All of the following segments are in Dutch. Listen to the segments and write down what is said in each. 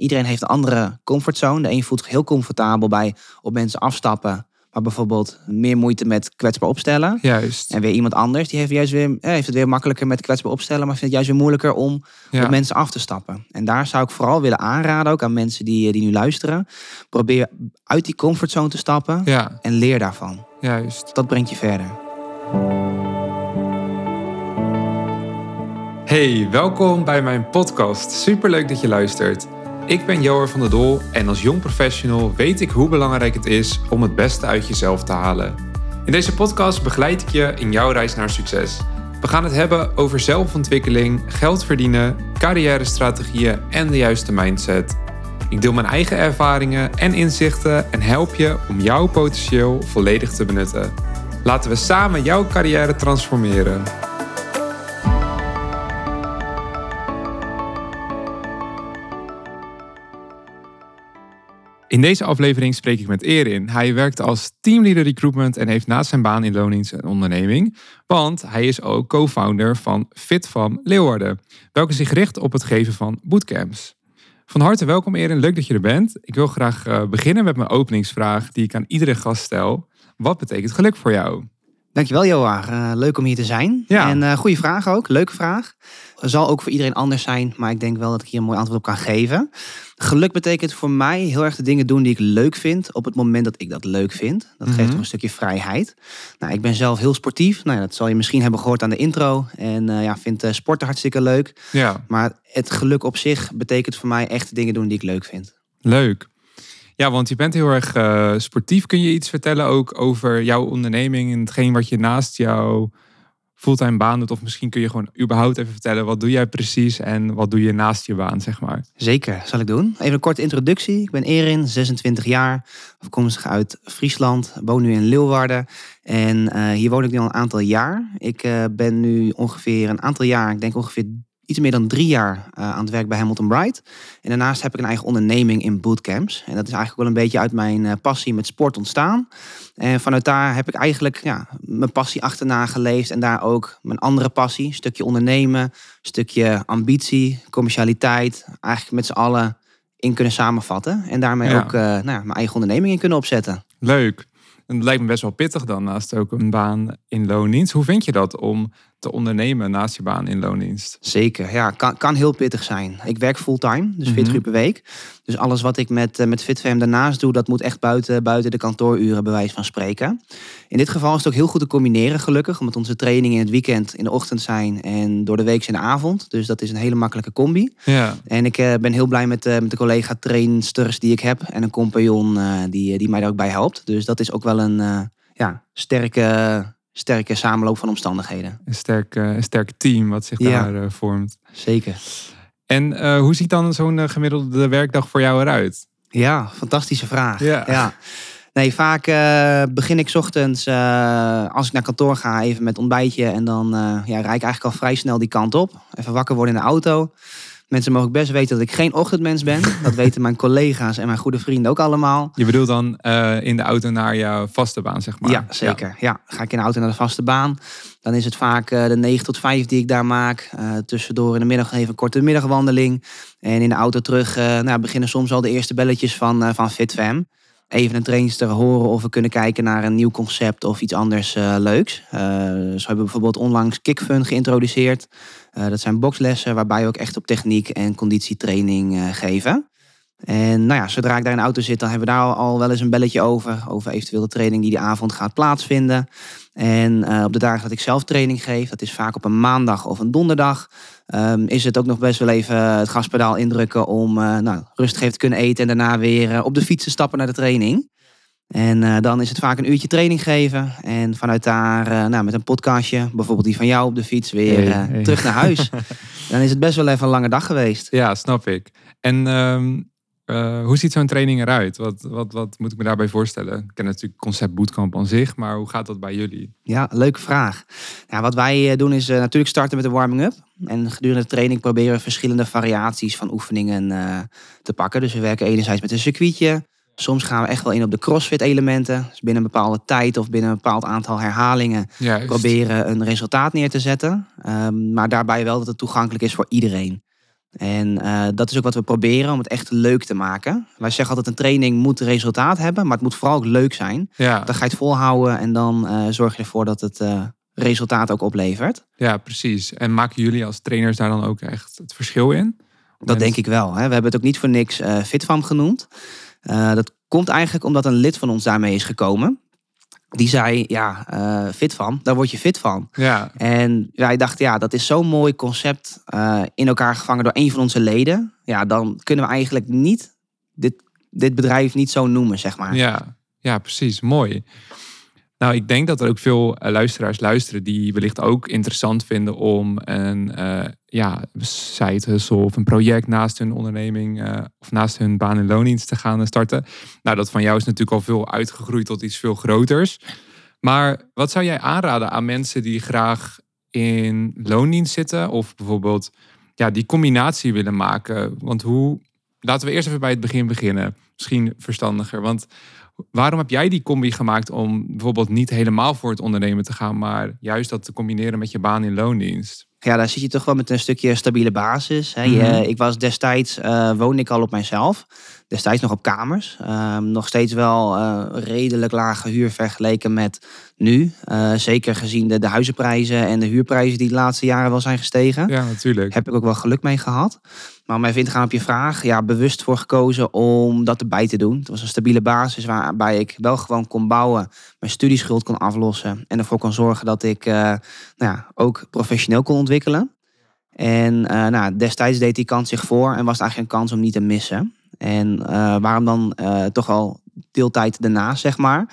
Iedereen heeft een andere comfortzone. De een voelt zich heel comfortabel bij op mensen afstappen. Maar bijvoorbeeld meer moeite met kwetsbaar opstellen. Juist. En weer iemand anders die heeft, juist weer, eh, heeft het weer makkelijker met kwetsbaar opstellen. Maar vindt het juist weer moeilijker om Ja. op mensen af te stappen. En daar zou ik vooral willen aanraden, ook aan mensen die, eh, die nu luisteren. Probeer uit die comfortzone te stappen ja, en leer daarvan. juist. Dat brengt je verder. Hey, welkom bij mijn podcast. Superleuk dat je luistert. Ik ben Joar van der Dol en als jong professional weet ik hoe belangrijk het is om het beste uit jezelf te halen. In deze podcast begeleid ik je in jouw reis naar succes. We gaan het hebben over zelfontwikkeling, geld verdienen, carrière-strategieën en de juiste mindset. Ik deel mijn eigen ervaringen en inzichten en help je om jouw potentieel volledig te benutten. Laten we samen jouw carrière transformeren. In deze aflevering spreek ik met Erin. Hij werkt als teamleader recruitment en heeft naast zijn baan in loondienst een onderneming. Want hij is ook co-founder van FitFam Leeuwarden, welke zich richt op het geven van bootcamps. Van harte welkom Erin, leuk dat je er bent. Ik wil graag eh, beginnen met mijn openingsvraag die ik aan iedere gast stel. Wat betekent geluk voor jou? Dankjewel Joar, Eh, leuk om hier te zijn. Ja. En eh goede vraag ook, leuke vraag. Zal ook voor iedereen anders zijn, maar ik denk wel dat ik hier een mooi antwoord op kan geven. Geluk betekent voor mij heel erg de dingen doen die ik leuk vind op het moment dat ik dat leuk vind. Dat geeft Mhm. toch een stukje vrijheid. Nou, ik ben zelf heel sportief. Nou, ja, dat zal je misschien hebben gehoord aan de intro. En eh, ja, vind sporten hartstikke leuk. Ja, Maar het geluk op zich betekent voor mij echt de dingen doen die ik leuk vind. leuk. Ja, want je bent heel erg eh, sportief. Kun je iets vertellen ook over jouw onderneming en hetgeen wat je naast jouw fulltime baan doet? Of misschien kun je gewoon überhaupt even vertellen, wat doe jij precies en wat doe je naast je baan, zeg maar? Zeker, zal ik doen. Even een korte introductie. Ik ben Erin, 26 jaar, afkomstig uit Friesland, woon nu in Leeuwarden. En eh, hier woon ik nu al een aantal jaar. Ik eh, ben nu ongeveer een aantal jaar, ik denk ongeveer iets meer dan drie jaar eh, aan het werk bij Hamilton Bright. En daarnaast heb ik een eigen onderneming in bootcamps. En dat is eigenlijk wel een beetje uit mijn eh, passie met sport ontstaan. En vanuit daar heb ik eigenlijk ja, mijn passie achterna geleefd. En daar ook mijn andere passie, stukje ondernemen, stukje ambitie, commercialiteit, eigenlijk met z'n allen in kunnen samenvatten. En daarmee Ja. ook eh, nou, ja, mijn eigen onderneming in kunnen opzetten. Leuk. En dat lijkt me best wel pittig dan, naast ook een baan in loondienst. Hoe vind je dat om te ondernemen naast je baan in loondienst? Zeker, ja, kan, kan heel pittig zijn. Ik werk fulltime, dus 40 Mhm. uur per week. Dus alles wat ik met, eh, met FitFam daarnaast doe, dat moet echt buiten, buiten de kantooruren bij wijze van spreken. In dit geval is het ook heel goed te combineren, gelukkig, omdat onze trainingen in het weekend in de ochtend zijn en door de week in de avond. Dus dat is een hele makkelijke combi. Ja, En ik eh, ben heel blij met, eh, met de collega trainsters die ik heb en een compagnon die, die mij daar ook bij helpt. Dus dat is ook wel een ja, sterke, sterke samenloop van omstandigheden. een sterk, eh, een sterk team wat zich Ja. daar eh, vormt. Zeker. En eh, hoe ziet dan zo'n gemiddelde werkdag voor jou eruit? Ja, fantastische vraag. Ja. Nee, vaak begin ik 's ochtends, als ik naar kantoor ga, even met ontbijtje. En dan eh, ja, rijd ik eigenlijk al vrij snel die kant op. Even wakker worden in de auto. Mensen mogen best weten dat ik geen ochtendmens ben. Dat weten mijn collega's en mijn goede vrienden ook allemaal. Je bedoelt dan eh, in de auto naar jouw vaste baan, zeg maar? Ja, zeker. Ja. Ga ik in de auto naar de vaste baan. Dan is het vaak eh, de 9 tot 5 die ik daar maak. Eh, tussendoor in de middag even een korte middagwandeling. En in de auto terug nou, beginnen soms al de eerste belletjes van, van FitFam. Even een trainster horen of we kunnen kijken naar een nieuw concept of iets anders eh, leuks. Eh, zo hebben we bijvoorbeeld onlangs Kickfun geïntroduceerd. Eh, dat zijn boxlessen waarbij we ook echt op techniek en conditietraining geven. En nou ja, zodra ik daar in de auto zit, dan hebben we daar al, wel eens een belletje over. Over eventueel de training die die avond gaat plaatsvinden. En eh, op de dagen dat ik zelf training geef, dat is vaak op een maandag of een donderdag. ehm, is het ook nog best wel even het gaspedaal indrukken om eh, nou, rustig even te kunnen eten. En daarna weer eh, op de fiets te stappen naar de training. En dan is het vaak een uurtje training geven. En vanuit daar nou, met een podcastje, bijvoorbeeld die van jou op de fiets, weer Hey, hey. terug naar huis. dan is het best wel even een lange dag geweest. Ja, snap ik. En ehm, eh, hoe ziet zo'n training eruit? Wat, wat, wat moet ik me daarbij voorstellen? Ik ken natuurlijk het concept bootcamp aan zich, maar hoe gaat dat bij jullie? Ja, leuke vraag. Ja, wat wij eh, doen is eh, natuurlijk starten met de warming-up. En gedurende de training proberen we verschillende variaties van oefeningen te pakken. Dus we werken enerzijds met een circuitje. Soms gaan we echt wel in op de crossfit elementen. Dus binnen een bepaalde tijd of binnen een bepaald aantal herhalingen Juist. proberen een resultaat neer te zetten. Ehm, maar daarbij wel dat het toegankelijk is voor iedereen. En uh, dat is ook wat we proberen om het echt leuk te maken. Wij zeggen altijd een training moet resultaat hebben, maar het moet vooral ook leuk zijn. Ja, Dan ga je het volhouden en dan uh, zorg je ervoor dat het uh, resultaat ook oplevert. ja, precies. En maken jullie als trainers daar dan ook echt het verschil in? Dat denk ik wel. Hè. We hebben het ook niet voor niks FitFam genoemd. Dat komt eigenlijk omdat een lid van ons daarmee is gekomen. Die zei, ja, uh, fit van, daar word je fit van. Ja, En wij dachten, ja, dat is zo'n mooi concept uh, in elkaar gevangen door een van onze leden. Ja, dan kunnen we eigenlijk niet dit, dit bedrijf niet zo noemen, zeg maar. ja, ja, precies. Mooi. Nou, ik denk dat er ook veel eh, luisteraars luisteren die wellicht ook interessant vinden om een uh, ja, hustle of een project naast hun onderneming uh, of naast hun baan- en loondienst te gaan starten. Nou, dat van jou is natuurlijk al veel uitgegroeid tot iets veel groters. Maar wat zou jij aanraden aan mensen die graag in loondienst zitten of bijvoorbeeld ja, die combinatie willen maken? Want hoe, laten we eerst even bij het begin beginnen. Misschien verstandiger, want Waarom heb jij die combi gemaakt om bijvoorbeeld niet helemaal voor het ondernemen te gaan, maar juist dat te combineren met je baan in loondienst? Ja, daar zit je toch wel met een stukje stabiele basis. Hè. Je, Mhm. ik was destijds, uh, woonde ik al op mijzelf. Destijds nog op kamers. Uh, nog steeds wel uh, redelijk lage huur vergeleken met nu. Uh, zeker gezien de, de huizenprijzen en de huurprijzen die de laatste jaren wel zijn gestegen. Ja, natuurlijk. Heb ik ook wel geluk mee gehad. Maar om even in te gaan op je vraag. Ja, bewust voor gekozen om dat erbij te doen. Het was een stabiele basis waarbij ik wel gewoon kon bouwen. Mijn studieschuld kon aflossen. En ervoor kon zorgen dat ik uh, nou ja, ook professioneel kon ontwikkelen. En uh, nou, destijds deed die kans zich voor. En was het eigenlijk een kans om niet te missen. En uh, waarom dan uh, toch al deeltijd daarnaast, zeg maar.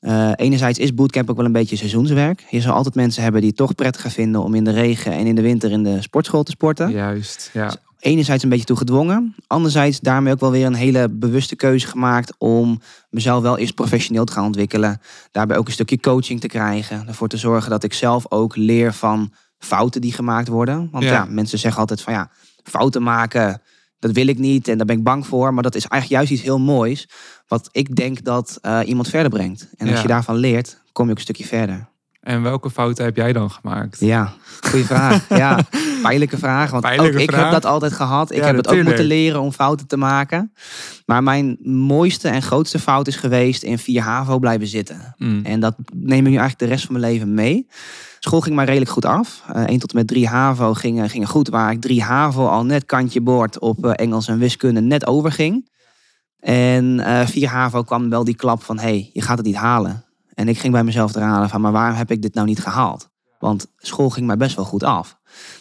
Uh, enerzijds is bootcamp ook wel een beetje seizoenswerk. Je zal altijd mensen hebben die het toch prettiger vinden om in de regen en in de winter in de sportschool te sporten. Juist, ja. Dus enerzijds een beetje toe gedwongen. Anderzijds daarmee ook wel weer een hele bewuste keuze gemaakt om mezelf wel eerst professioneel te gaan ontwikkelen. Daarbij ook een stukje coaching te krijgen. Ervoor te zorgen dat ik zelf ook leer van fouten die gemaakt worden. Want ja, ja mensen zeggen altijd van ja, fouten maken dat wil ik niet en daar ben ik bang voor. Maar dat is eigenlijk juist iets heel moois. Wat ik denk dat uh, iemand verder brengt. En als Ja. je daarvan leert, kom je ook een stukje verder. En welke fouten heb jij dan gemaakt? Ja, goede vraag. ja, pijnlijke vraag. Want Pijnlijke ook ik vraag. heb dat altijd gehad. Ik Ja, heb het ook moeten leren om fouten te maken. Maar mijn mooiste en grootste fout is geweest in 4 HAVO blijven zitten. Mm. En dat neem ik nu eigenlijk de rest van mijn leven mee. School ging maar redelijk goed af. Uh, 1 tot en met 3 HAVO gingen, gingen goed. Waar ik 3 HAVO al net kantje boord op uh, Engels en wiskunde net overging. En uh, 4 HAVO kwam wel die klap van... hé, hey, je gaat het niet halen. En ik ging bij mezelf eraan van... maar waarom heb ik dit nou niet gehaald? Want school ging mij best wel goed af.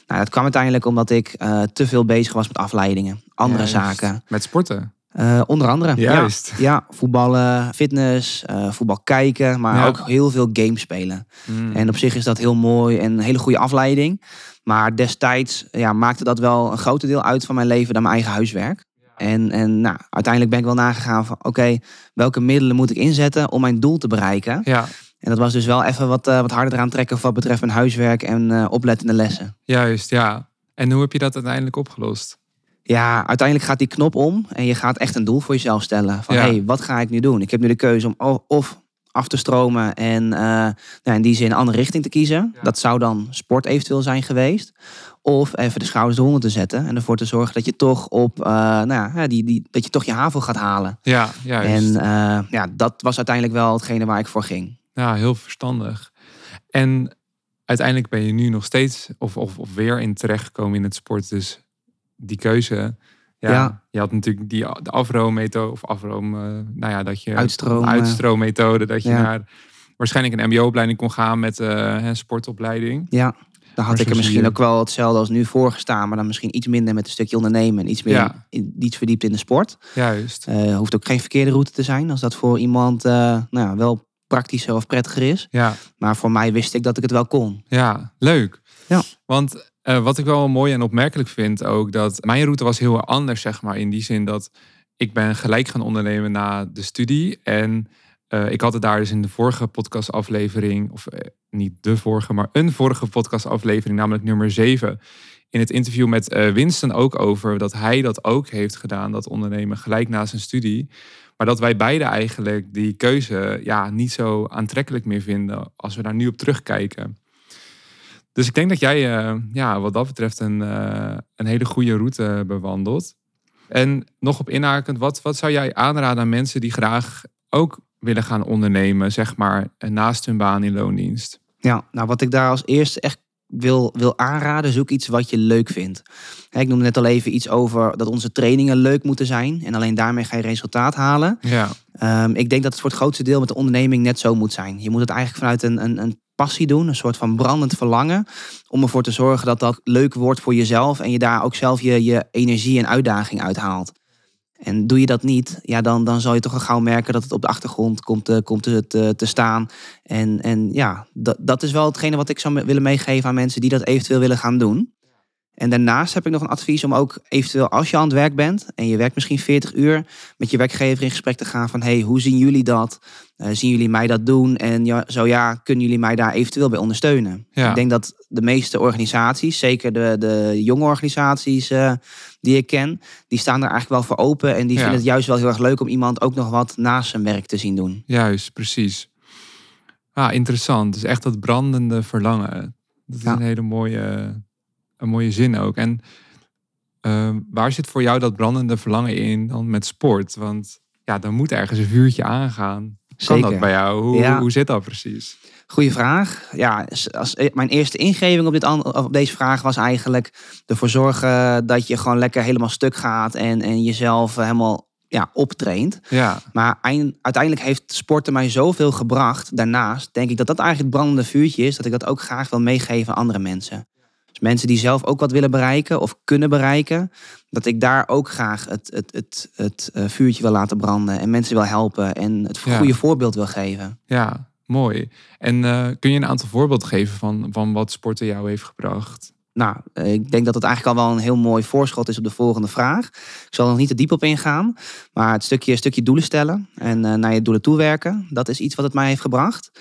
Nou, dat kwam uiteindelijk omdat ik te veel bezig was met afleidingen. Andere zaken. Met sporten. Uh, onder andere. Juist. Ja, ja voetballen, fitness, uh, voetbal kijken, maar Ja. ook heel veel games spelen. Mm. En op zich is dat heel mooi en een hele goede afleiding. Maar destijds ja, maakte dat wel een groter deel uit van mijn leven dan mijn eigen huiswerk. En, en nou, uiteindelijk ben ik wel nagegaan van oké, welke middelen moet ik inzetten om mijn doel te bereiken? Ja, En dat was dus wel even wat, uh, wat harder eraan trekken wat betreft mijn huiswerk en oplettende lessen. juist, ja. En hoe heb je dat uiteindelijk opgelost? Ja, uiteindelijk gaat die knop om en je gaat echt een doel voor jezelf stellen. Van Ja. hey, wat ga ik nu doen? Ik heb nu de keuze om of af te stromen en uh, nou, in die zin een andere richting te kiezen. Ja. Dat zou dan sport eventueel zijn geweest. Of even de schouders eronder te zetten en ervoor te zorgen dat je toch op, uh, nou ja, die, die, dat je toch je HAVO gaat halen. Ja, juist. En uh, ja, dat was uiteindelijk wel hetgene waar ik voor ging. Ja, heel verstandig. En uiteindelijk ben je nu nog steeds of, of, of weer in terechtgekomen in het sport. Dus die keuze. Ja, Ja. Je had natuurlijk die de afroommethode of afroom, uh, nou ja, dat je Uitstroom, uitstroommethode, dat je ja. naar waarschijnlijk een MBO-opleiding kon gaan met uh, een sportopleiding. Ja, dan had Maar ik er misschien je. ook wel hetzelfde als nu voorgestaan, maar dan misschien iets minder met een stukje ondernemen en iets meer Ja. in, iets verdiept in de sport. Juist. Uh, hoeft ook geen verkeerde route te zijn als dat voor iemand nou ja, wel praktischer of prettiger is. Ja, Maar voor mij wist ik dat ik het wel kon. ja, leuk. Ja. Want uh, wat ik wel mooi en opmerkelijk vind ook, dat mijn route was heel anders, zeg maar. In die zin dat ik ben gelijk gaan ondernemen na de studie. En uh, ik had het daar dus in de vorige podcastaflevering, of uh, niet de vorige, maar een vorige podcastaflevering, namelijk nummer 7. In het interview met Winston ook over dat hij dat ook heeft gedaan, dat ondernemen gelijk na zijn studie. Maar dat wij beide eigenlijk die keuze ja, niet zo aantrekkelijk meer vinden als we daar nu op terugkijken. Dus ik denk dat jij eh, ja, wat dat betreft een, eh, een hele goede route bewandelt. En nog op inhakend, wat, wat zou jij aanraden aan mensen die graag ook willen gaan ondernemen, zeg maar, naast hun baan in loondienst? Ja, nou wat ik daar als eerste echt wil, wil aanraden, zoek iets wat je leuk vindt. Ik noemde net al even iets over dat onze trainingen leuk moeten zijn. En alleen daarmee ga je resultaat halen. Ja. Ehm, ik denk dat het voor het grootste deel met de onderneming net zo moet zijn. Je moet het eigenlijk vanuit een, een, een doen, een soort van brandend verlangen. Om ervoor te zorgen dat dat leuk wordt voor jezelf. En je daar ook zelf je, je energie en uitdaging uithaalt. En doe je dat niet, ja, dan, dan zal je toch al gauw merken dat het op de achtergrond komt, uh, komt te, te, te, staan. En, en ja, dat, dat is wel hetgene wat ik zou willen meegeven aan mensen die dat eventueel willen gaan doen. En daarnaast heb ik nog een advies om ook eventueel als je aan het werk bent en je werkt misschien 40 uur met je werkgever in gesprek te gaan van hey, hoe zien jullie dat? Uh, zien jullie mij dat doen? En ja, zo ja, kunnen jullie mij daar eventueel bij ondersteunen? Ja. Ik denk dat de meeste organisaties, zeker de, de jonge organisaties uh, die ik ken, die staan er eigenlijk wel voor open en die vinden het juist wel heel erg leuk om iemand ook nog wat naast zijn werk te zien doen. Juist, precies. Ah, interessant. Dus echt dat brandende verlangen. Dat is een hele mooie een mooie zin ook. En uh, waar zit voor jou dat brandende verlangen in dan met sport? Want ja, dan moet ergens een vuurtje aangaan. Kan dat bij jou? Hoe, hoe zit dat precies? Goeie vraag. Ja, als, e-, mijn eerste ingeving op, dit, op deze vraag was eigenlijk ervoor zorgen dat je gewoon lekker helemaal stuk gaat en, en jezelf helemaal ja, optraint. Ja. Maar uiteindelijk heeft sporten mij zoveel gebracht. Daarnaast denk ik dat dat eigenlijk het brandende vuurtje is. Dat ik dat ook graag wil meegeven aan andere mensen mensen die zelf ook wat willen bereiken of kunnen bereiken, dat ik daar ook graag het, het, het, het, eh, vuurtje wil laten branden en mensen wil helpen en het goede voorbeeld wil geven. Ja, mooi. En uh, kun je een aantal voorbeelden geven van, van wat sporten jou heeft gebracht? Nou, eh, ik denk dat het eigenlijk al wel een heel mooi voorschot is op de volgende vraag. Ik zal er nog niet te diep op ingaan, maar het stukje, stukje doelen stellen en naar je doelen toewerken, dat is iets wat het mij heeft gebracht.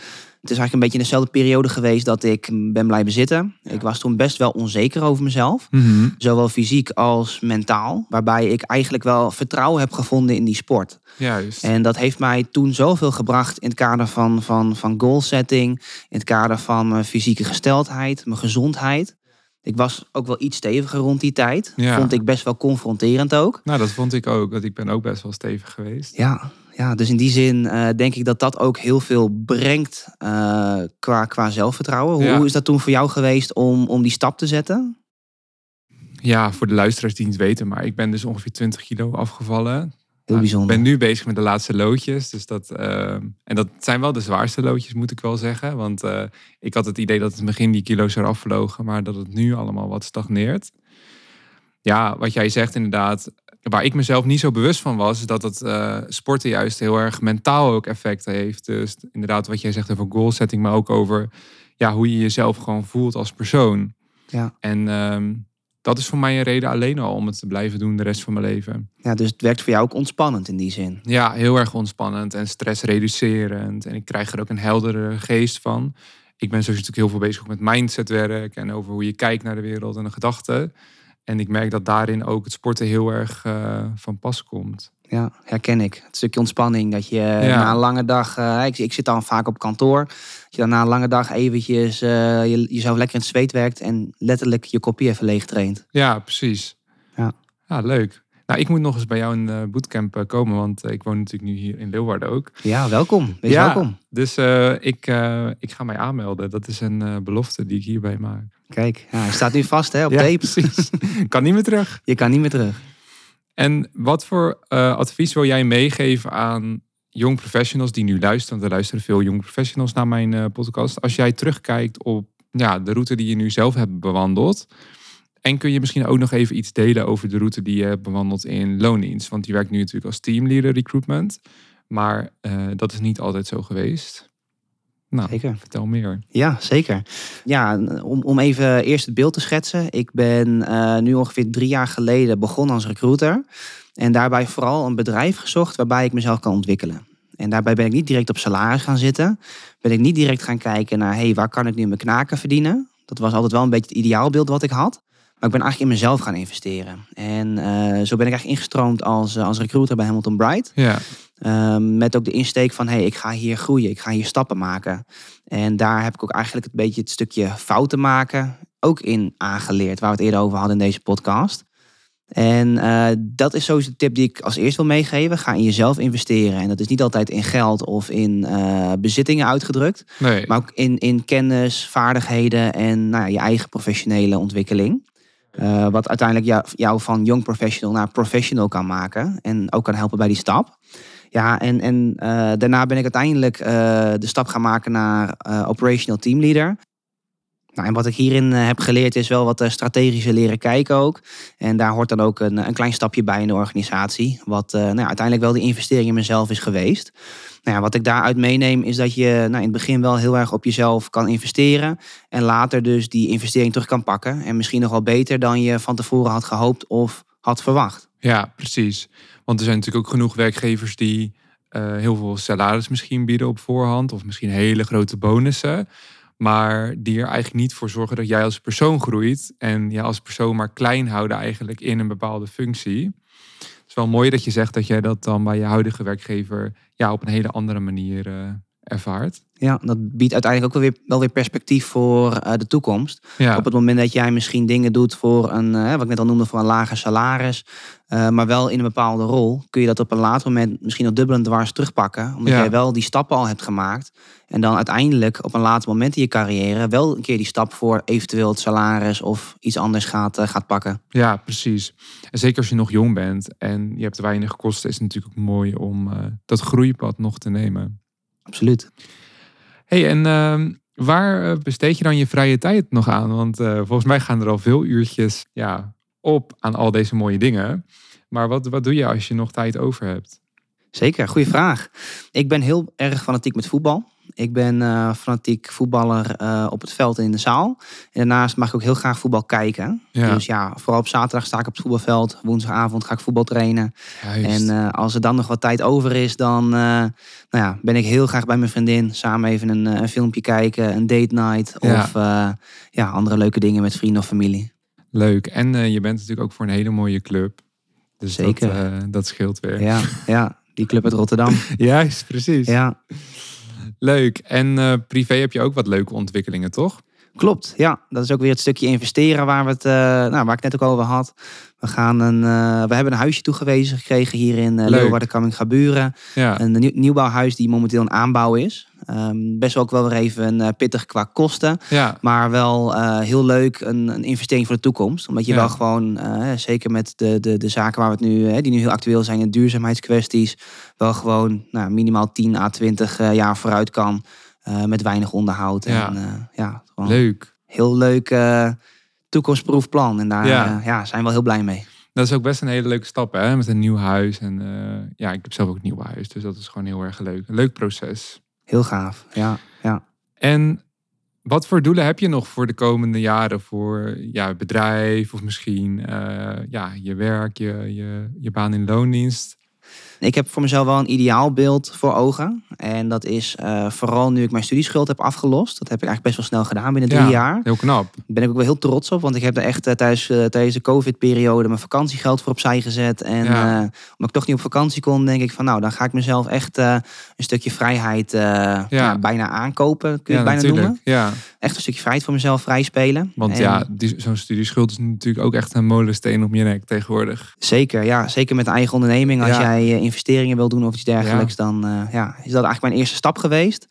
Het is eigenlijk een beetje in dezelfde periode geweest dat ik ben blijven zitten. Ik was toen best wel onzeker over mezelf. Mhm. Zowel fysiek als mentaal. Waarbij ik eigenlijk wel vertrouwen heb gevonden in die sport. Juist. En dat heeft mij toen zoveel gebracht in het kader van, van, van goal setting. In het kader van mijn fysieke gesteldheid, mijn gezondheid. Ik was ook wel iets steviger rond die tijd. Ja. Vond ik best wel confronterend ook. Nou, dat vond ik ook. Want ik ben ook best wel stevig geweest. Ja, ja, dus in die zin uh, denk ik dat dat ook heel veel brengt uh, qua, qua zelfvertrouwen. Hoe, hoe, is dat toen voor jou geweest om, om die stap te zetten? Ja, voor de luisteraars die het weten, maar ik ben dus ongeveer 20 kilo afgevallen. Heel nou, bijzonder. Ik ben nu bezig met de laatste loodjes. Dus dat, uh, en dat zijn wel de zwaarste loodjes, moet ik wel zeggen. Want ik had het idee dat het begin die kilo's eraf vlogen, maar dat het nu allemaal wat stagneert. Ja, wat jij zegt inderdaad, waar ik mezelf niet zo bewust van was, is dat het uh, sporten juist heel erg mentaal ook effecten heeft. Dus inderdaad, wat jij zegt over goal setting, maar ook over ja, hoe je jezelf gewoon voelt als persoon. Ja. En ehm, dat is voor mij een reden alleen al om het te blijven doen de rest van mijn leven. Ja, dus het werkt voor jou ook ontspannend in die zin. Ja, heel erg ontspannend en stressreducerend. En ik krijg er ook een heldere geest van. Ik ben sowieso natuurlijk heel veel bezig met mindsetwerk en over hoe je kijkt naar de wereld en de gedachten. En ik merk dat daarin ook het sporten heel erg uh, van pas komt. Ja, herken ik. Het stukje ontspanning. Dat je na een lange dag, uh, ik, ik, zit dan vaak op kantoor. Dat je dan na een lange dag eventjes uh, je, jezelf lekker in het zweet werkt en letterlijk je kopie even leeg traint. Ja, precies. Ja. ja, leuk. Nou, ik moet nog eens bij jou in de bootcamp komen, want ik woon natuurlijk nu hier in Leeuwarden ook. Ja, welkom. Wees ja, welkom. Dus ik, ik ga mij aanmelden. Dat is een belofte die ik hierbij maak. Kijk, ja, hij staat nu vast hè, op tape. precies. kan niet meer terug. Je kan niet meer terug. En wat voor uh, advies wil jij meegeven aan jong professionals die nu luisteren? Want er luisteren veel jong professionals naar mijn uh, podcast. Als jij terugkijkt op ja, de route die je nu zelf hebt bewandeld. En kun je misschien ook nog even iets delen over de route die je hebt bewandeld in loondienst? Want je werkt nu natuurlijk als teamleader recruitment. Maar uh, dat is niet altijd zo geweest. Nou, zeker. vertel meer. Ja, zeker. Ja, om, om even eerst het beeld te schetsen. Ik ben uh, nu ongeveer drie jaar geleden begonnen als recruiter. En daarbij vooral een bedrijf gezocht waarbij ik mezelf kan ontwikkelen. En daarbij ben ik niet direct op salaris gaan zitten. Ben ik niet direct gaan kijken naar, hey, waar kan ik nu mijn knaken verdienen? Dat was altijd wel een beetje het ideaalbeeld wat ik had. Maar ik ben eigenlijk in mezelf gaan investeren. En uh, zo ben ik eigenlijk ingestroomd als, als recruiter bij Hamilton Bright. Ja. Ehm, met ook de insteek van, hey, ik ga hier groeien, ik ga hier stappen maken. En daar heb ik ook eigenlijk een beetje het stukje fouten maken ook in aangeleerd, waar we het eerder over hadden in deze podcast. En uh, dat is sowieso de tip die ik als eerst wil meegeven. Ga in jezelf investeren. En dat is niet altijd in geld of in uh, bezittingen uitgedrukt. Nee. Maar ook in, in kennis, vaardigheden en nou ja, je eigen professionele ontwikkeling. Uh, wat uiteindelijk jou, jou van young professional naar professional kan maken. En ook kan helpen bij die stap. Ja, en, en daarna ben ik uiteindelijk de stap gaan maken naar operational teamleader. Nou, en wat ik hierin heb geleerd is wel wat strategische leren kijken ook. En daar hoort dan ook een, een klein stapje bij in de organisatie. Wat nou, uiteindelijk wel de investering in mezelf is geweest. Nou ja, wat ik daaruit meeneem is dat je nou, in het begin wel heel erg op jezelf kan investeren. En later dus die investering terug kan pakken. En misschien nog wel beter dan je van tevoren had gehoopt of had verwacht. Ja, precies. Want er zijn natuurlijk ook genoeg werkgevers die uh, heel veel salaris misschien bieden op voorhand. Of misschien hele grote bonussen. Maar die er eigenlijk niet voor zorgen dat jij als persoon groeit. En je als persoon maar klein houden eigenlijk in een bepaalde functie. Het is wel mooi dat je zegt dat jij dat dan bij je huidige werkgever ja, op een hele andere manier uh, ervaart. Ja, dat biedt uiteindelijk ook wel weer, wel weer perspectief voor uh, de toekomst. Ja. Op het moment dat jij misschien dingen doet voor een, uh, wat ik net al noemde, voor een lager salaris. Uh, maar wel in een bepaalde rol. Kun je dat op een later moment misschien op dubbel en dwars terugpakken. Omdat Ja. jij wel die stappen al hebt gemaakt. En dan uiteindelijk op een later moment in je carrière wel een keer die stap voor eventueel het salaris of iets anders gaat, eh, gaat pakken. Ja, precies. En zeker als je nog jong bent en je hebt weinig kosten, is het natuurlijk ook mooi om eh, dat groeipad nog te nemen. Absoluut. hey, en ehm, waar eh, besteed je dan je vrije tijd nog aan? Want eh, volgens mij gaan er al veel uurtjes ja, op aan al deze mooie dingen. Maar wat, wat doe je als je nog tijd over hebt? Zeker, goede vraag. Ik ben heel erg fanatiek met voetbal. Ik ben eh, fanatiek voetballer eh, op het veld en in de zaal. En daarnaast mag ik ook heel graag voetbal kijken. Ja. Dus ja, vooral op zaterdag sta ik op het voetbalveld. Woensdagavond ga ik voetbal trainen. Juist. En eh, als er dan nog wat tijd over is, dan nou ja, ben ik heel graag bij mijn vriendin. Samen even een, een filmpje kijken, een date night. Of ja, andere leuke dingen met vrienden of familie. Leuk. En eh, je bent natuurlijk ook voor een hele mooie club. Dus Zeker. Dat, eh, dat scheelt weer. Ja, ja, die club uit Rotterdam. Juist, precies. Ja, Leuk. En eh, privé heb je ook wat leuke ontwikkelingen, toch? Klopt. Ja, dat is ook weer het stukje investeren waar, we het, eh, nou, waar ik net ook over had. We, gaan een, eh, we hebben een huisje toegewezen gekregen hier in uh. Leeuwarden, Kamminga-Buren. Ja. Een nieuw, nieuwbouwhuis die momenteel in aanbouw is. Ehm, best wel ook wel weer even eh, pittig qua kosten. Ja. Maar wel heel leuk, een, een investering voor de toekomst. Omdat je Ja. wel gewoon, zeker met de, de, de zaken waar we het nu, die nu heel actueel zijn, in duurzaamheidskwesties, wel gewoon nou, minimaal 10 à 20 eh, jaar vooruit kan. Eh, met weinig onderhoud. Ja. En, eh, ja, gewoon Leuk. heel leuk eh, toekomstproef plan. En daar Ja. ja, zijn we wel heel blij mee. Dat is ook best een hele leuke stap, hè? Met een nieuw huis. En ja, ik heb zelf ook een nieuw huis. Dus dat is gewoon heel erg leuk. Een leuk proces. Heel gaaf. Ja, ja. En wat voor doelen heb je nog voor de komende jaren? Voor ja, bedrijf of misschien ja, je werk, je, je, je baan in loondienst? Ik heb voor mezelf wel een ideaalbeeld voor ogen. En dat is eh, vooral nu ik mijn studieschuld heb afgelost. Dat heb ik eigenlijk best wel snel gedaan binnen drie Ja. jaar. Heel knap. Daar ben ik ook wel heel trots op. Want ik heb er echt eh, tijdens, eh, tijdens de COVID-periode mijn vakantiegeld voor opzij gezet. En Ja. omdat ik toch niet op vakantie kon, denk ik van nou, dan ga ik mezelf echt een stukje vrijheid ja, bijna aankopen. Kun je het bijna natuurlijk. noemen. Ja, Echt een stukje vrijheid voor mezelf vrijspelen. want En- ja, zo'n studieschuld is natuurlijk ook echt een molensteen op je nek tegenwoordig. Zeker, ja. Zeker met een eigen onderneming. Als jij eh, investeringen wil doen of iets dergelijks, dan eh, ja, is dat eigenlijk mijn eerste stap geweest.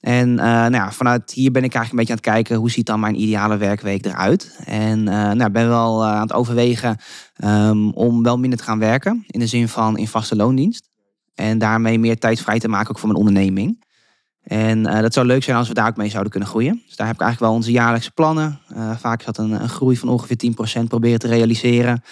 En eh, nou ja, vanuit hier ben ik eigenlijk een beetje aan het kijken hoe ziet dan mijn ideale werkweek eruit. En eh nou, ben wel aan het overwegen ehm, om wel minder te gaan werken. In de zin van in vaste loondienst. En daarmee meer tijd vrij te maken ook voor mijn onderneming. En dat zou leuk zijn als we daar ook mee zouden kunnen groeien. Dus daar heb ik eigenlijk wel onze jaarlijkse plannen. Vaak is dat een, een groei van ongeveer 10% proberen te realiseren.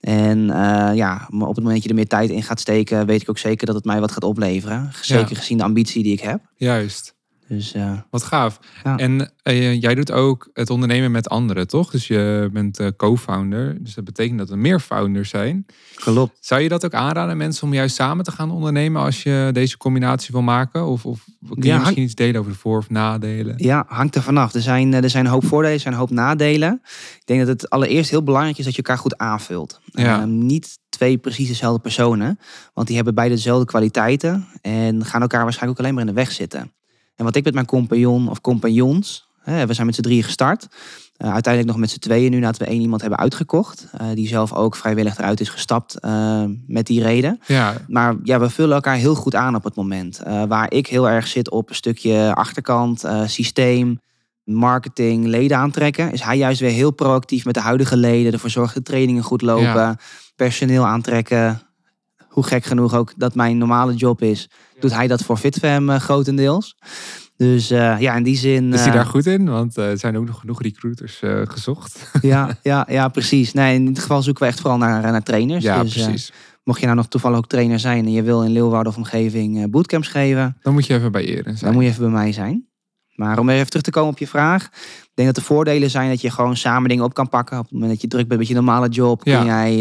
En eh, ja, maar op het moment dat je er meer tijd in gaat steken, weet ik ook zeker dat het mij wat gaat opleveren. Zeker gezien de ambitie die ik heb. Juist. Dus uh, Wat gaaf. Ja. En uh, jij doet ook het ondernemen met anderen, toch? Dus je bent uh, co-founder. Dus dat betekent dat er meer founders zijn. Klopt. Zou je dat ook aanraden mensen om juist samen te gaan ondernemen als je deze combinatie wil maken? Of, of kun je ja, misschien iets delen over de voor- of nadelen? Ja, hangt er vanaf. Er zijn, er zijn een hoop voordelen, er zijn een hoop nadelen. Ik denk dat het allereerst heel belangrijk is dat je elkaar goed aanvult. Ja. niet twee precies dezelfde personen. Want die hebben beide dezelfde kwaliteiten. En gaan elkaar waarschijnlijk ook alleen maar in de weg zitten. En wat ik met mijn compagnon of compagnons, hè, we zijn met z'n drieën gestart. Uh, uiteindelijk nog met z'n tweeën nu nadat we één iemand hebben uitgekocht. Uh, die zelf ook vrijwillig eruit is gestapt uh, met die reden. Ja. Maar ja, we vullen elkaar heel goed aan op het moment. waar ik heel erg zit op een stukje achterkant, systeem, marketing, leden aantrekken. Is hij juist weer heel proactief met de huidige leden. Ervoor zorgen dat trainingen goed lopen. Ja. Personeel aantrekken. Hoe gek genoeg ook dat mijn normale job is doet hij dat voor FitFam uh, grotendeels. Dus uh, ja, in die zin. Is hij daar goed in? Want uh, er zijn ook nog genoeg recruiters gezocht. ja, ja, ja, precies. Nee, in dit geval zoeken we echt vooral naar, naar trainers. Ja, dus, precies. mocht je nou nog toevallig ook trainer zijn en je wil in Leeuwarden of omgeving bootcamps geven. Dan moet je even bij Eren zijn. Dan moet je even bij mij zijn. Maar om even terug te komen op je vraag. Ik denk dat de voordelen zijn dat je gewoon samen dingen op kan pakken. Op het moment dat je druk bent met je normale job, kun, Ja. jij,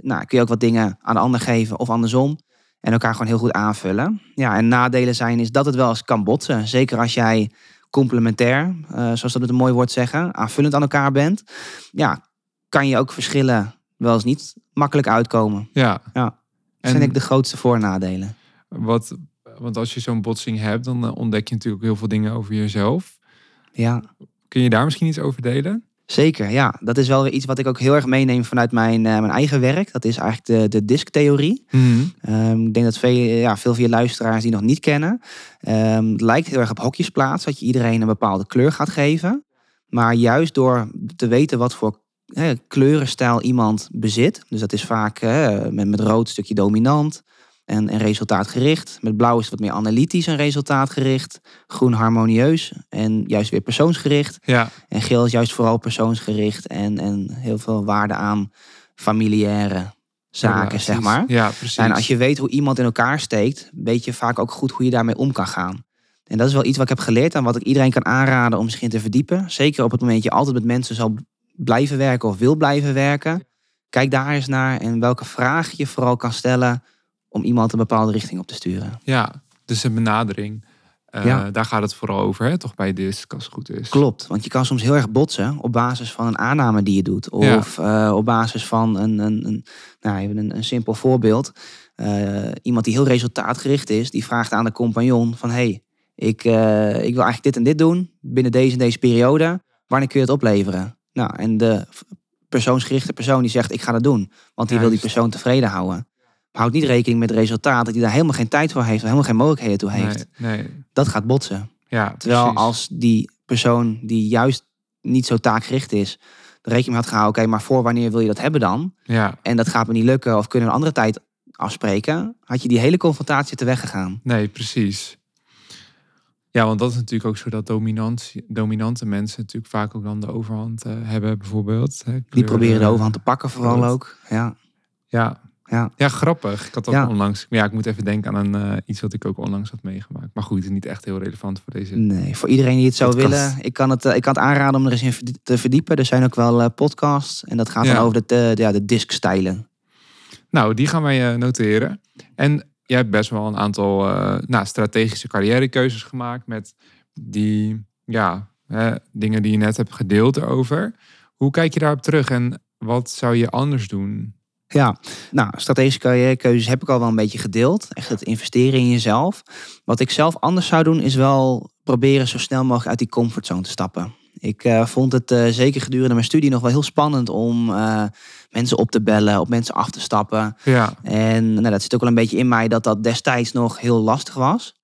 nou, kun je ook wat dingen aan de ander geven of andersom. En elkaar gewoon heel goed aanvullen. Ja, en nadelen zijn is dat het wel eens kan botsen. Zeker als jij complementair, uh, zoals dat met een mooi woord zeggen, aanvullend aan elkaar bent. Ja, kan je ook verschillen wel eens niet makkelijk uitkomen. Ja. Ja. Dat En- zijn ik de grootste voordelen. Wat, want als je zo'n botsing hebt, dan eh, ontdek je natuurlijk heel veel dingen over jezelf. Ja, Kun je daar misschien iets over delen? zeker. Ja, dat is wel weer iets wat ik ook heel erg meeneem vanuit mijn, eh, mijn eigen werk. Dat is eigenlijk de, de disktheorie. Ehm, ik denk dat veel, ja, veel van je luisteraars die nog niet kennen. Ehm, het lijkt heel erg op hokjesplaats, dat je iedereen een bepaalde kleur gaat geven. Maar juist door te weten wat voor kleurenstijl iemand bezit. Dus dat is vaak hè, met, met rood een stukje dominant en, en resultaatgericht. Met blauw is het wat meer analytisch en resultaatgericht. Groen harmonieus en juist weer persoonsgericht. Ja, En geel is juist vooral persoonsgericht en, en heel veel waarde aan familiaire zaken, zeg maar. Ja, precies. En als je weet hoe iemand in elkaar steekt, weet je vaak ook goed hoe je daarmee om kan gaan. En dat is wel iets wat ik heb geleerd en wat ik iedereen kan aanraden om zich in te verdiepen. Zeker op het moment dat je altijd met mensen zal blijven werken of wil blijven werken. Kijk daar eens naar en welke vraag je vooral kan stellen om iemand een bepaalde richting op te sturen. Ja, dus een benadering. Eh, Ja. Daar gaat het vooral over, hè? toch bij DISC, als het goed is. Klopt, want je kan soms heel erg botsen op basis van een aanname die je doet. Of eh, op basis van een, een, een, nou, even een, een simpel voorbeeld. Eh, iemand die heel resultaatgericht is, die vraagt aan de compagnon van... hey, ik, ik wil eigenlijk dit en dit doen binnen deze en deze periode. Wanneer kun je het opleveren? Nou, en de persoonsgerichte persoon die zegt ik ga dat doen. Want die wil die persoon tevreden houden. Houdt niet rekening met het resultaat dat hij daar helemaal geen tijd voor heeft. Of helemaal geen mogelijkheden toe heeft. Nee, nee. Dat gaat botsen. Ja, Terwijl precies. als die persoon die juist niet zo taakgericht is, de rekening had gehouden, oké, maar voor wanneer wil je dat hebben dan? Ja, En dat gaat me niet lukken of kunnen we een andere tijd afspreken, had je die hele confrontatie te weggegaan. nee, precies. Ja, want dat is natuurlijk ook zo dat dominantie, dominante mensen natuurlijk vaak ook dan de overhand eh, hebben, bijvoorbeeld. Hè, Die proberen de overhand te pakken vooral dat. ook. Ja, Ja. Ja. ja, grappig. Ik had dat Ja. onlangs. Ja, ik moet even denken aan een, eh, iets wat ik ook onlangs had meegemaakt. Maar goed, niet echt heel relevant voor deze. nee, voor iedereen die het zou Podcast. willen, ik kan het, eh, ik kan het aanraden om er eens in te verdiepen. Er zijn ook wel eh, podcasts en dat gaat Ja. dan over de, de, ja, de diskstijlen. Nou, die gaan wij noteren. En jij hebt best wel een aantal nou, strategische carrièrekeuzes gemaakt met die ja, hè, dingen die je net hebt gedeeld erover. Hoe kijk je daarop terug en wat zou je anders doen? Ja, nou, strategische carrièrekeuzes heb ik al wel een beetje gedeeld. Echt het investeren in jezelf. Wat ik zelf anders zou doen, is wel proberen zo snel mogelijk uit die comfortzone te stappen. Ik eh, vond het eh, zeker gedurende mijn studie nog wel heel spannend om eh, mensen op te bellen, op mensen af te stappen. Ja, En nou, dat zit ook wel een beetje in mij dat dat destijds nog heel lastig was.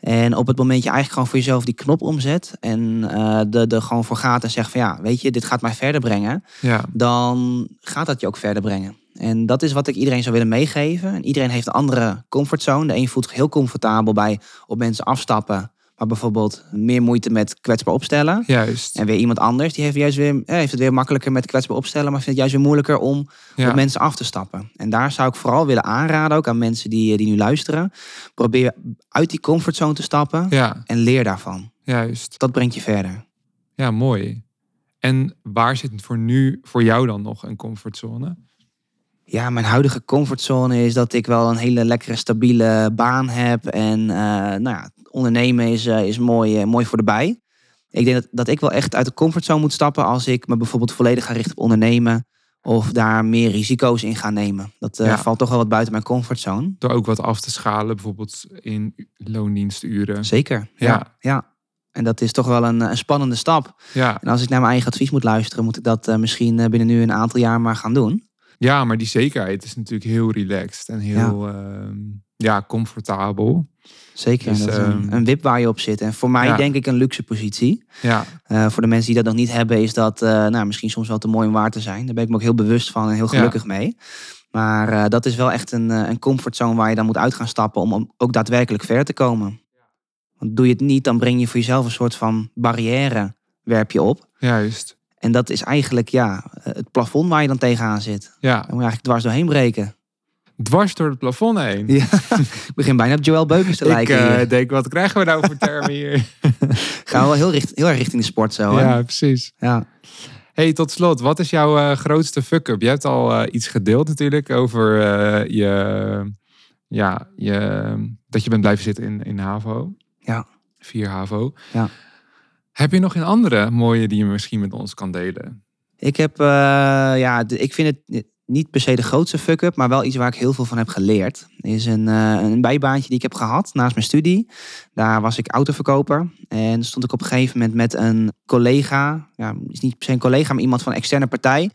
En op het moment je eigenlijk gewoon voor jezelf die knop omzet en er er gewoon voor gaat en zegt van ja, weet je, dit gaat mij verder brengen ja, dan gaat dat je ook verder brengen. En dat is wat ik iedereen zou willen meegeven. En iedereen heeft een andere comfortzone. De een voelt zich heel comfortabel bij op mensen afstappen. Maar bijvoorbeeld meer moeite met kwetsbaar opstellen. Juist. En weer iemand anders, die heeft, juist weer, eh, heeft het weer makkelijker met kwetsbaar opstellen, maar vindt het juist weer moeilijker om Ja. op mensen af te stappen. En daar zou ik vooral willen aanraden, ook aan mensen die, eh, die nu luisteren. Probeer uit die comfortzone te stappen ja, en leer daarvan. juist. Dat brengt je verder. Ja, mooi. En waar zit het voor nu voor jou dan nog een comfortzone? Ja, mijn huidige comfortzone is dat ik wel een hele lekkere, stabiele baan heb. En eh, nou ja, ondernemen is, eh, is mooi, eh, mooi voor de bij. Ik denk dat, dat ik wel echt uit de comfortzone moet stappen als ik me bijvoorbeeld volledig ga richten op ondernemen. Of daar meer risico's in ga nemen. Dat Ja. valt toch wel wat buiten mijn comfortzone. Door ook wat af te schalen, bijvoorbeeld in loondiensturen. Zeker. Ja. Ja. ja. En dat is toch wel een, een spannende stap. Ja, En als ik naar mijn eigen advies moet luisteren, moet ik dat misschien binnen nu een aantal jaar maar gaan doen. Ja, maar die zekerheid is natuurlijk heel relaxed en heel ehm, ja, comfortabel. Zeker. Dus, dat ehm, een, een wip waar je op zit. En voor mij Ja. denk ik een luxe positie. Ja, Eh, voor de mensen die dat nog niet hebben, is dat eh, nou, misschien soms wel te mooi om waar te zijn. Daar ben ik me ook heel bewust van en heel Ja. gelukkig mee. Maar eh, dat is wel echt een, een comfortzone waar je dan moet uit gaan stappen om om ook daadwerkelijk ver te komen. Want doe je het niet, dan breng je voor jezelf een soort van barrière, werp je op. juist. En dat is eigenlijk ja, het plafond waar je dan tegenaan zit. Ja, Daar moet je eigenlijk dwars doorheen breken. dwars door het plafond heen. Ja, ik begin bijna op Joël Beukers te Ik lijken. eh, hier. denk, wat krijgen we nou voor termen hier? Gaan we wel heel, richt, heel erg richting de sport zo. hè? ja, precies. ja. Hey, tot slot, wat is jouw eh, grootste fuck-up? Je hebt al eh, iets gedeeld natuurlijk over je, ja, je, dat je bent blijven zitten in, in HAVO. Ja. Vier HAVO. Ja. Heb je nog een andere mooie die je misschien met ons kan delen? Ik heb, eh, ja, ik vind het niet per se de grootste fuck-up, maar wel iets waar ik heel veel van heb geleerd. Is een, eh, een bijbaantje die ik heb gehad naast mijn studie. Daar was ik autoverkoper en stond ik op een gegeven moment met een collega, ja, is niet per se een collega, maar iemand van een externe partij.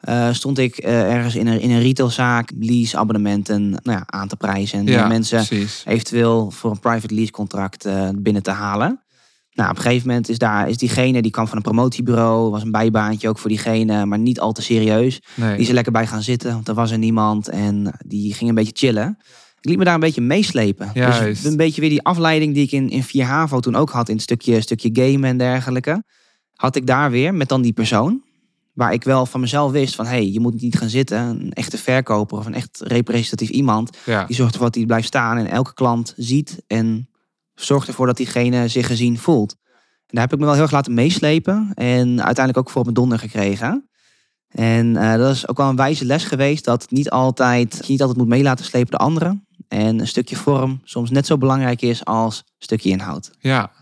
eh, stond ik ergens in een, in een retailzaak lease abonnementen nou ja, aan te prijzen. En eh, mensen precies. eventueel voor een private lease contract binnen te halen. Nou, op een gegeven moment is, daar, is diegene, die kwam van een promotiebureau, was een bijbaantje ook voor diegene, maar niet al te serieus. Nee. Die is er lekker bij gaan zitten, want er was er niemand en die ging een beetje chillen. Ik liet me daar een beetje meeslepen. Juist. Dus een beetje weer die afleiding die ik in, in 4 HAVO toen ook had, in het stukje, stukje gamen en dergelijke. Had ik daar weer met dan die persoon, waar ik wel van mezelf wist van, hé, hey, je moet niet gaan zitten. Een echte verkoper of een echt representatief iemand, ja. die zorgt ervoor dat hij blijft staan en elke klant ziet en zorgt ervoor dat diegene zich gezien voelt. En daar heb ik me wel heel erg laten meeslepen en uiteindelijk ook voor op mijn donder gekregen. En eh, dat is ook wel een wijze les geweest dat niet altijd, je niet altijd moet meelaten slepen de anderen. En een stukje vorm soms net zo belangrijk is als een stukje inhoud. ja.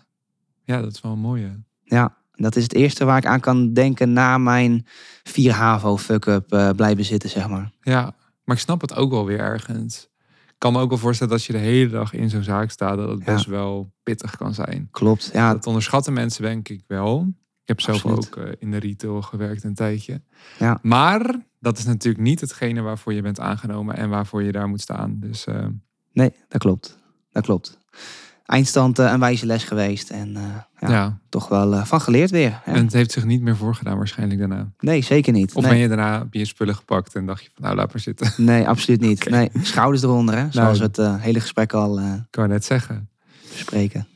Ja, dat is wel een mooie. Ja, dat is het eerste waar ik aan kan denken na mijn 4 HAVO fuck-up eh, blijven zitten, zeg maar. Ja, maar ik snap het ook wel weer ergens. Ik kan me ook wel voorstellen dat als je de hele dag in zo'n zaak staat, dat het Ja. best wel pittig kan zijn. Klopt, ja. Dat onderschatten mensen denk ik wel. Ik heb zelf Absoluut. ook eh, in de retail gewerkt een tijdje. Ja. Maar dat is natuurlijk niet hetgene waarvoor je bent aangenomen en waarvoor je daar moet staan. Dus eh, Nee, dat klopt. Dat klopt. Eindstand eh, een wijze les geweest en eh, ja, ja. toch wel eh, van geleerd weer. En het heeft zich niet meer voorgedaan waarschijnlijk daarna. Nee, zeker niet. Of nee. ben je daarna heb je je spullen gepakt en dacht je van nou laat maar zitten. nee, absoluut niet. Nee, schouders eronder, hè? zoals Nou. we het hele gesprek al Ik kan net zeggen. bespreken.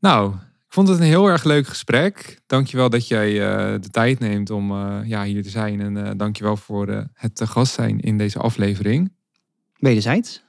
Nou, ik vond het een heel erg leuk gesprek. Dankjewel dat jij de tijd neemt om ja, hier te zijn. En eh dankjewel voor het te gast zijn in deze aflevering. Wederzijds.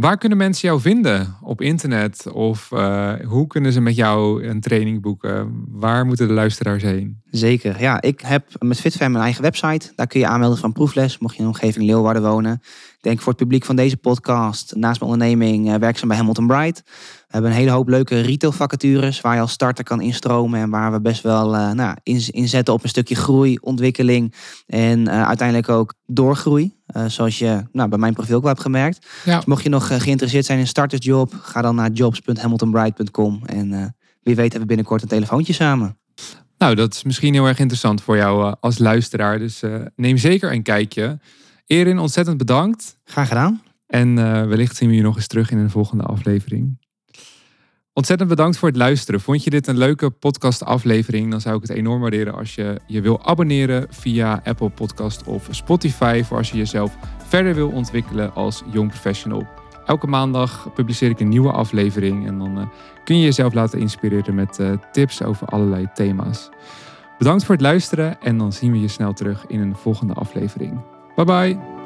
Waar kunnen mensen jou vinden? Op internet? Of eh, hoe kunnen ze met jou een training boeken? Waar moeten de luisteraars heen? Zeker. Ja, ik heb met FitFam een eigen website. Daar kun je aanmelden van proefles, mocht je in de omgeving Leeuwarden wonen. Ik denk voor het publiek van deze podcast, naast mijn onderneming, eh, werkzaam bij Hamilton Bright. We hebben een hele hoop leuke retail vacatures waar je als starter kan instromen. En waar we best wel eh, nou, inzetten op een stukje groei, ontwikkeling en uiteindelijk ook doorgroei. Eh, zoals je nou, bij mijn profiel ook wel hebt gemerkt. Ja. Dus mocht je nog eh, geïnteresseerd zijn in een startersjob, ga dan naar jobs.hamiltonbright.com. En eh, wie weet hebben we binnenkort een telefoontje samen. Nou, dat is misschien heel erg interessant voor jou als luisteraar. Dus neem zeker een kijkje. Erin, ontzettend bedankt. Graag gedaan. En wellicht zien we je nog eens terug in een volgende aflevering. Ontzettend bedankt voor het luisteren. Vond je dit een leuke podcast-aflevering? Dan zou ik het enorm waarderen als je je wil abonneren via Apple Podcast of Spotify. Voor als je jezelf verder wil ontwikkelen als jong professional. Elke maandag publiceer ik een nieuwe aflevering en dan eh, kun je jezelf laten inspireren met eh, tips over allerlei thema's. Bedankt voor het luisteren en dan zien we je snel terug in een volgende aflevering. Bye bye!